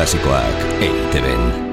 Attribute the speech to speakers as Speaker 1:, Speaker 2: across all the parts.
Speaker 1: klasikoak eiteben.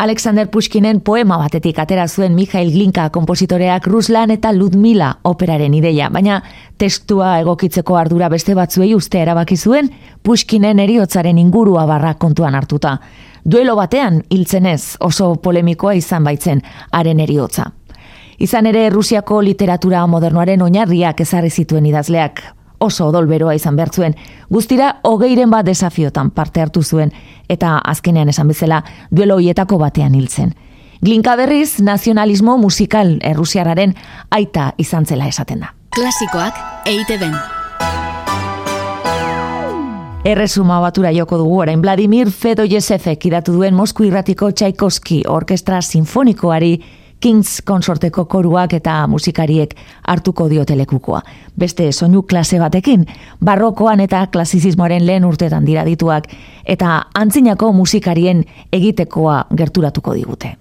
Speaker 2: Alexander Pushkinen poema batetik atera zuen Mikhail Glinka kompositoreak Ruslan eta Ludmila operaren ideia, baina testua egokitzeko ardura beste batzuei uste erabaki zuen Pushkinen eriotzaren ingurua barra kontuan hartuta. Duelo batean hiltzenez oso polemikoa izan baitzen haren eriotza. Izan ere Rusiako literatura modernoaren oinarriak ezarri zituen idazleak, oso odolberoa izan bertzuen, guztira hogeiren bat desafiotan parte hartu zuen, eta azkenean esan bezala duelo hoietako batean hiltzen. Glinka berriz, nazionalismo musikal errusiararen aita izan zela esaten da.
Speaker 3: Klasikoak eite ben.
Speaker 2: Erresuma batura joko dugu orain Vladimir Fedoyesefek idatu duen Mosku irratiko Tchaikovsky orkestra sinfonikoari Kings konsorteko koruak eta musikariek hartuko diotelekukoa. Beste soinu klase batekin, barrokoan eta klasizismoaren lehen urtetan dira dituak, eta antzinako musikarien egitekoa gerturatuko digute.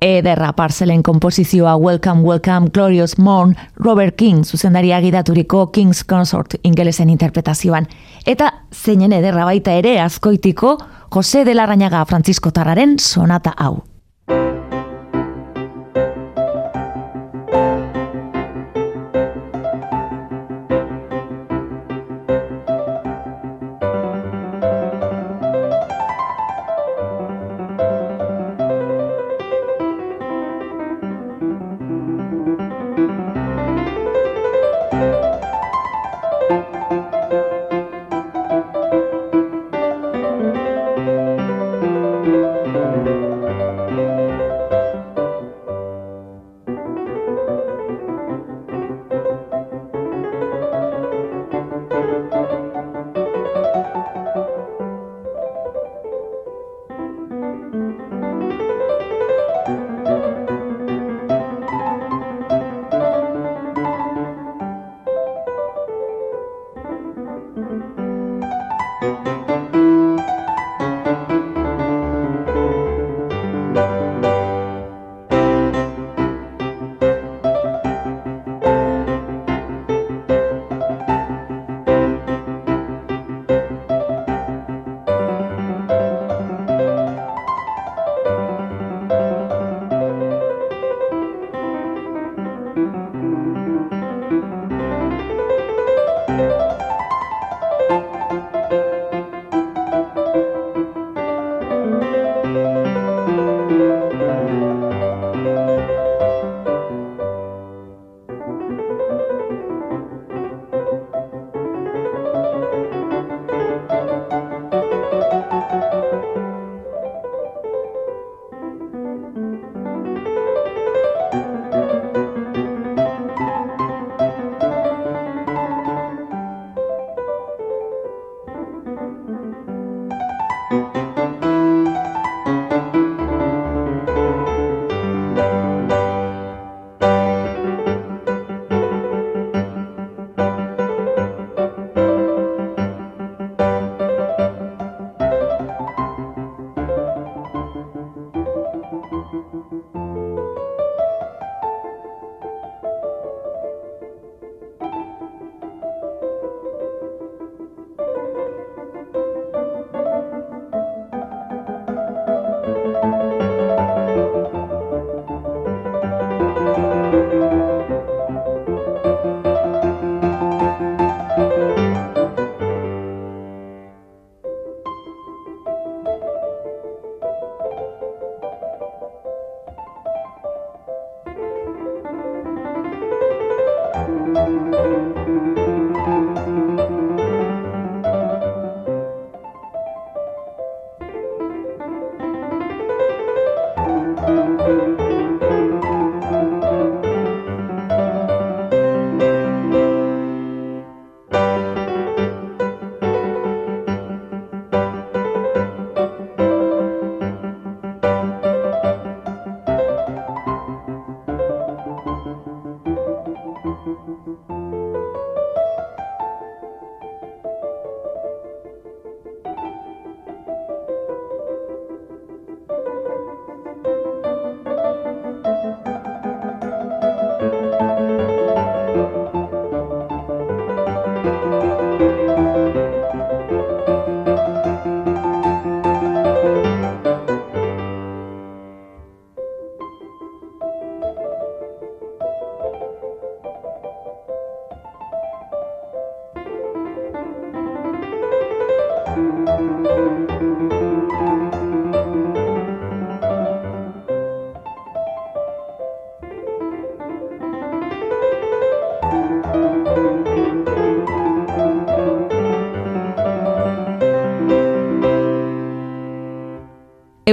Speaker 2: Ederra parcelen komposizioa Welcome, Welcome, Glorious Morn, Robert King zuzendaria gidaturiko King's Consort ingelesen interpretazioan. Eta zeinen ederra baita ere azkoitiko Jose de la Rañaga Francisco Tarraren sonata hau.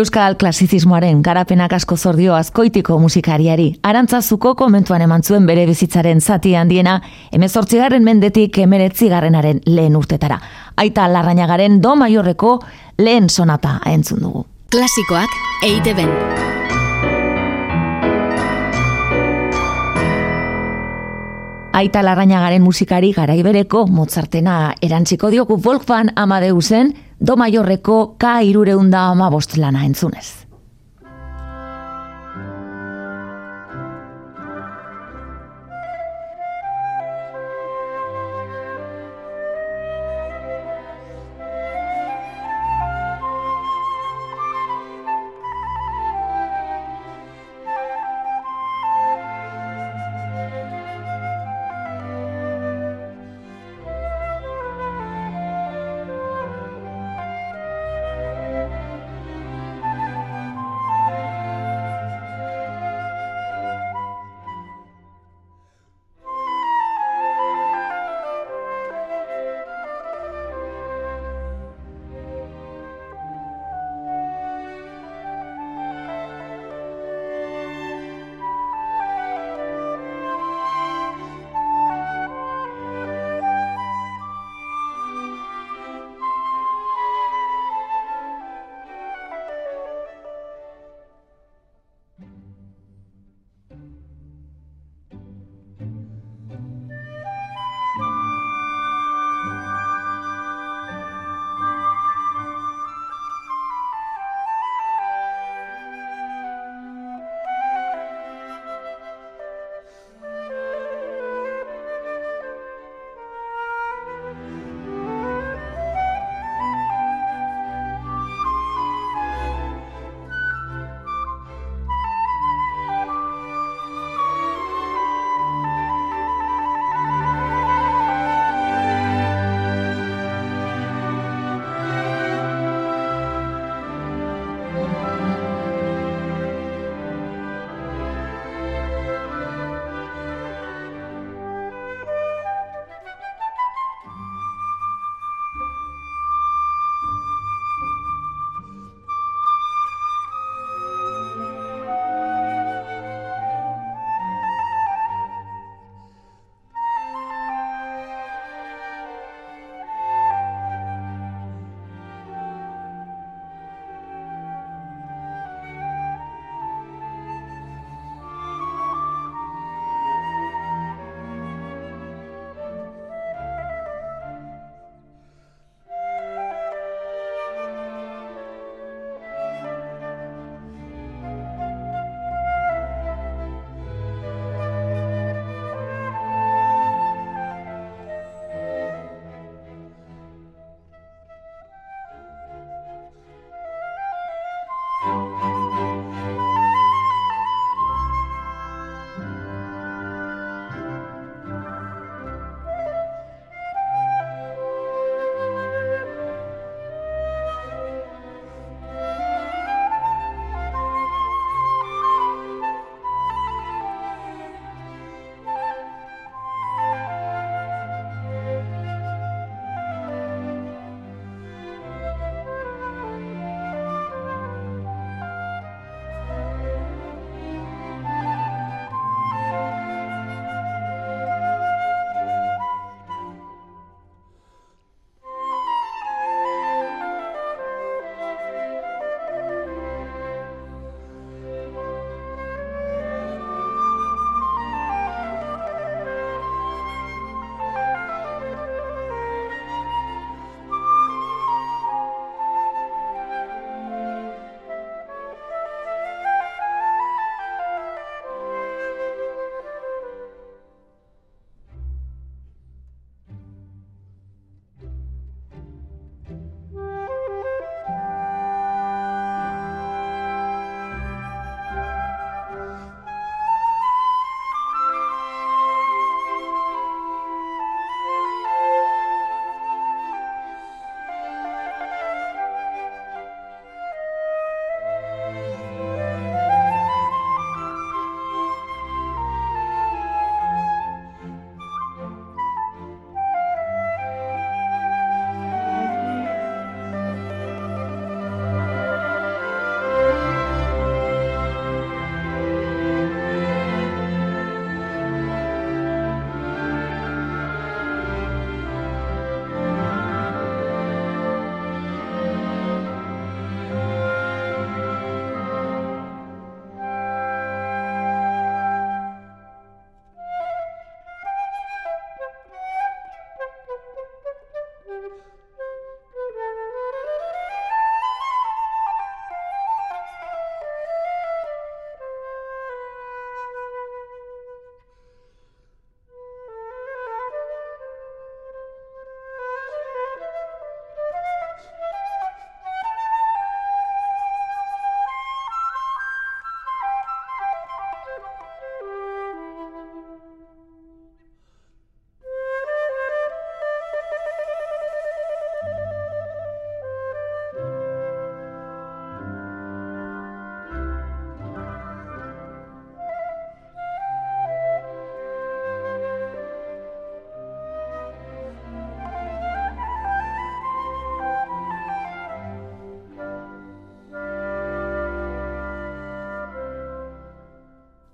Speaker 2: Euskal klasizismoaren garapenak asko zordio azkoitiko musikariari. Arantzazuko komentuan eman zuen bere bizitzaren zati handiena, emezortzigarren mendetik emeretzigarrenaren lehen urtetara. Aita larrainagaren do maiorreko lehen sonata entzun dugu.
Speaker 3: Klasikoak eite ben.
Speaker 2: Aita larrainagaren musikari garaibereko Mozartena erantziko dioku Wolfgang Amadeusen, do maiorreko K irureunda ama bost lana entzunez.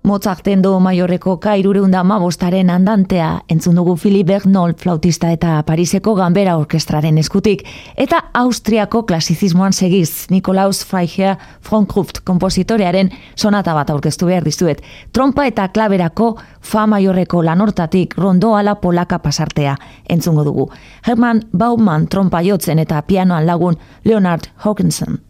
Speaker 2: Mozarten do maiorreko kairureunda mabostaren andantea, entzun dugu Philip Bernol flautista eta Pariseko Gambera Orkestraren eskutik, eta Austriako klasizismoan segiz Nikolaus Freiherr Frankruft kompositorearen sonata bat aurkeztu behar dizuet. Trompa eta klaberako fa maiorreko lanortatik rondoala polaka pasartea, entzungo dugu. Herman Baumann trompa jotzen eta pianoan lagun Leonard Hawkinson.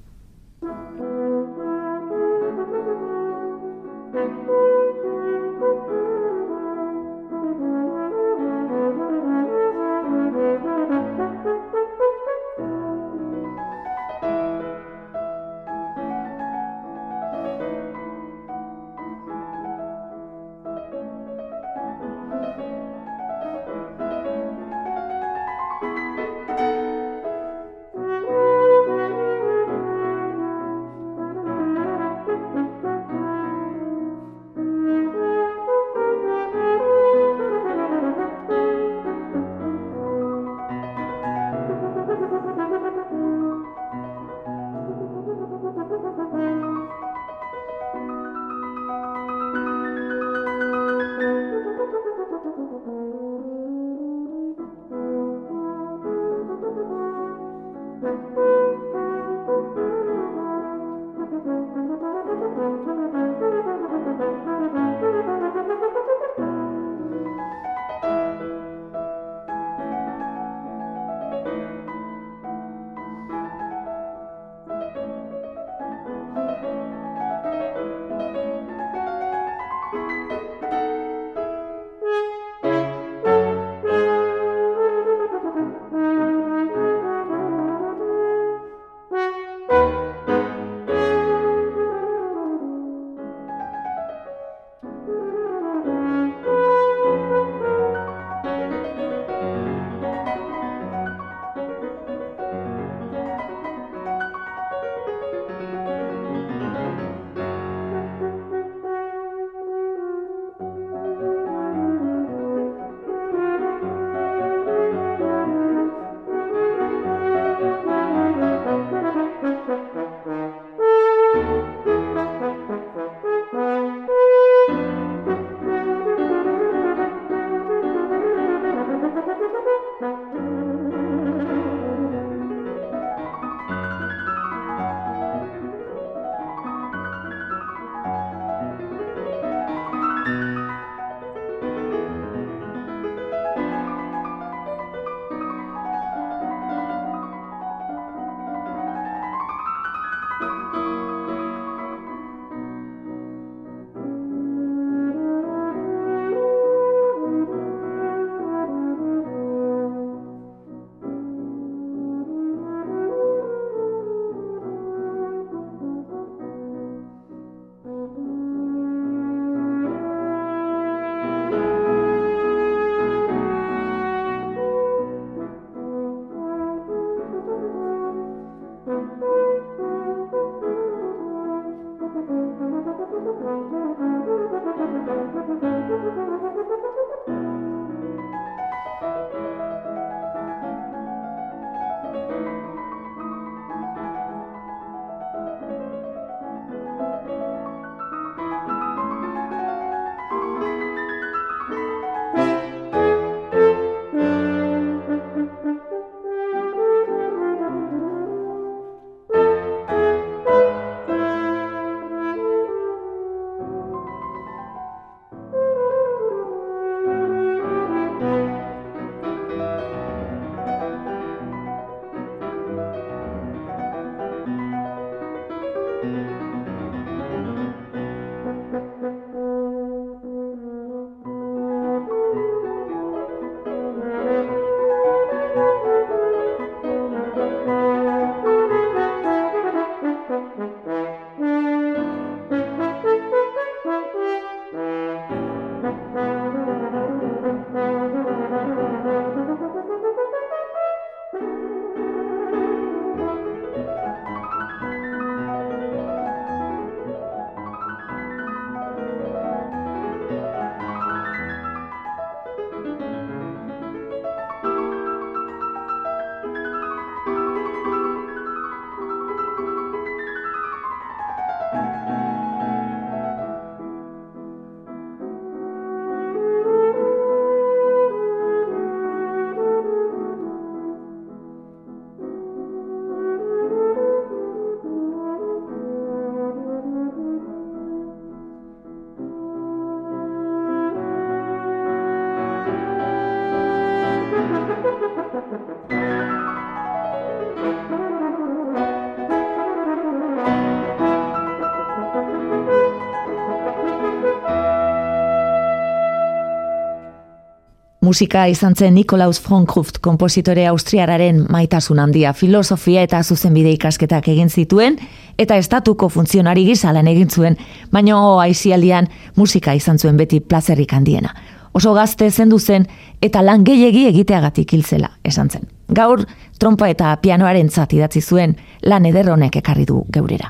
Speaker 4: Musika izan zen Nikolaus Fronkruft kompositore austriararen maitasun handia filosofia eta zuzenbide ikasketak egin zituen eta estatuko funtzionari gizalan egin zuen, baino aizialdian musika izan zuen beti plazerrik handiena. Oso gazte zendu zen eta lan gehiegi egiteagatik hiltzela, esan zen. Gaur, trompa eta pianoaren zati idatzi zuen lan ederronek ekarri du geurera.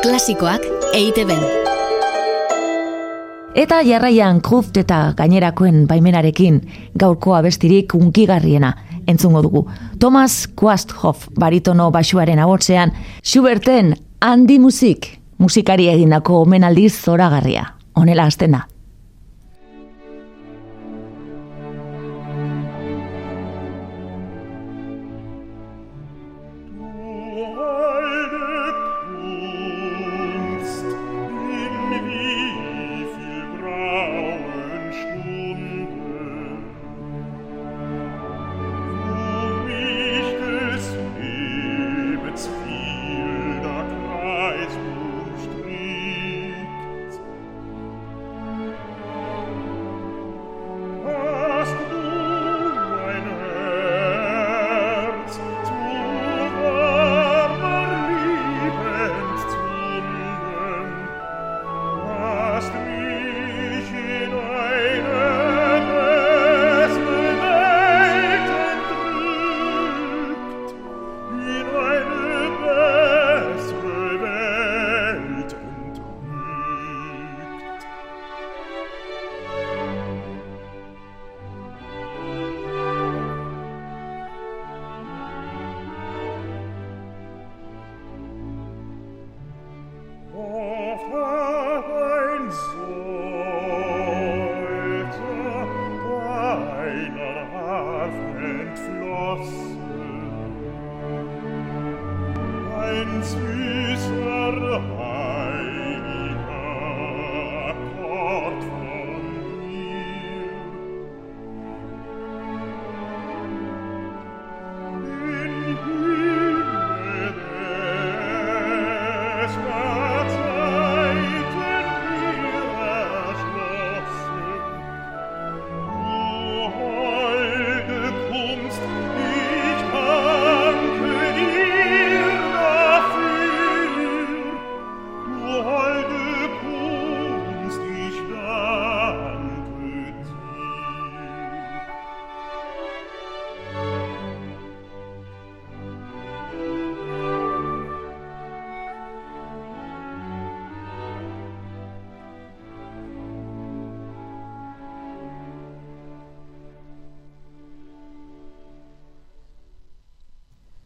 Speaker 3: Klasikoak eite ben.
Speaker 4: Eta jarraian kruft eta gainerakoen baimenarekin gaurko abestirik unkigarriena entzungo dugu. Thomas Quasthoff baritono basuaren agotzean, Schuberten handi musik, musikari egindako omenaldiz zoragarria. Honela hasten da.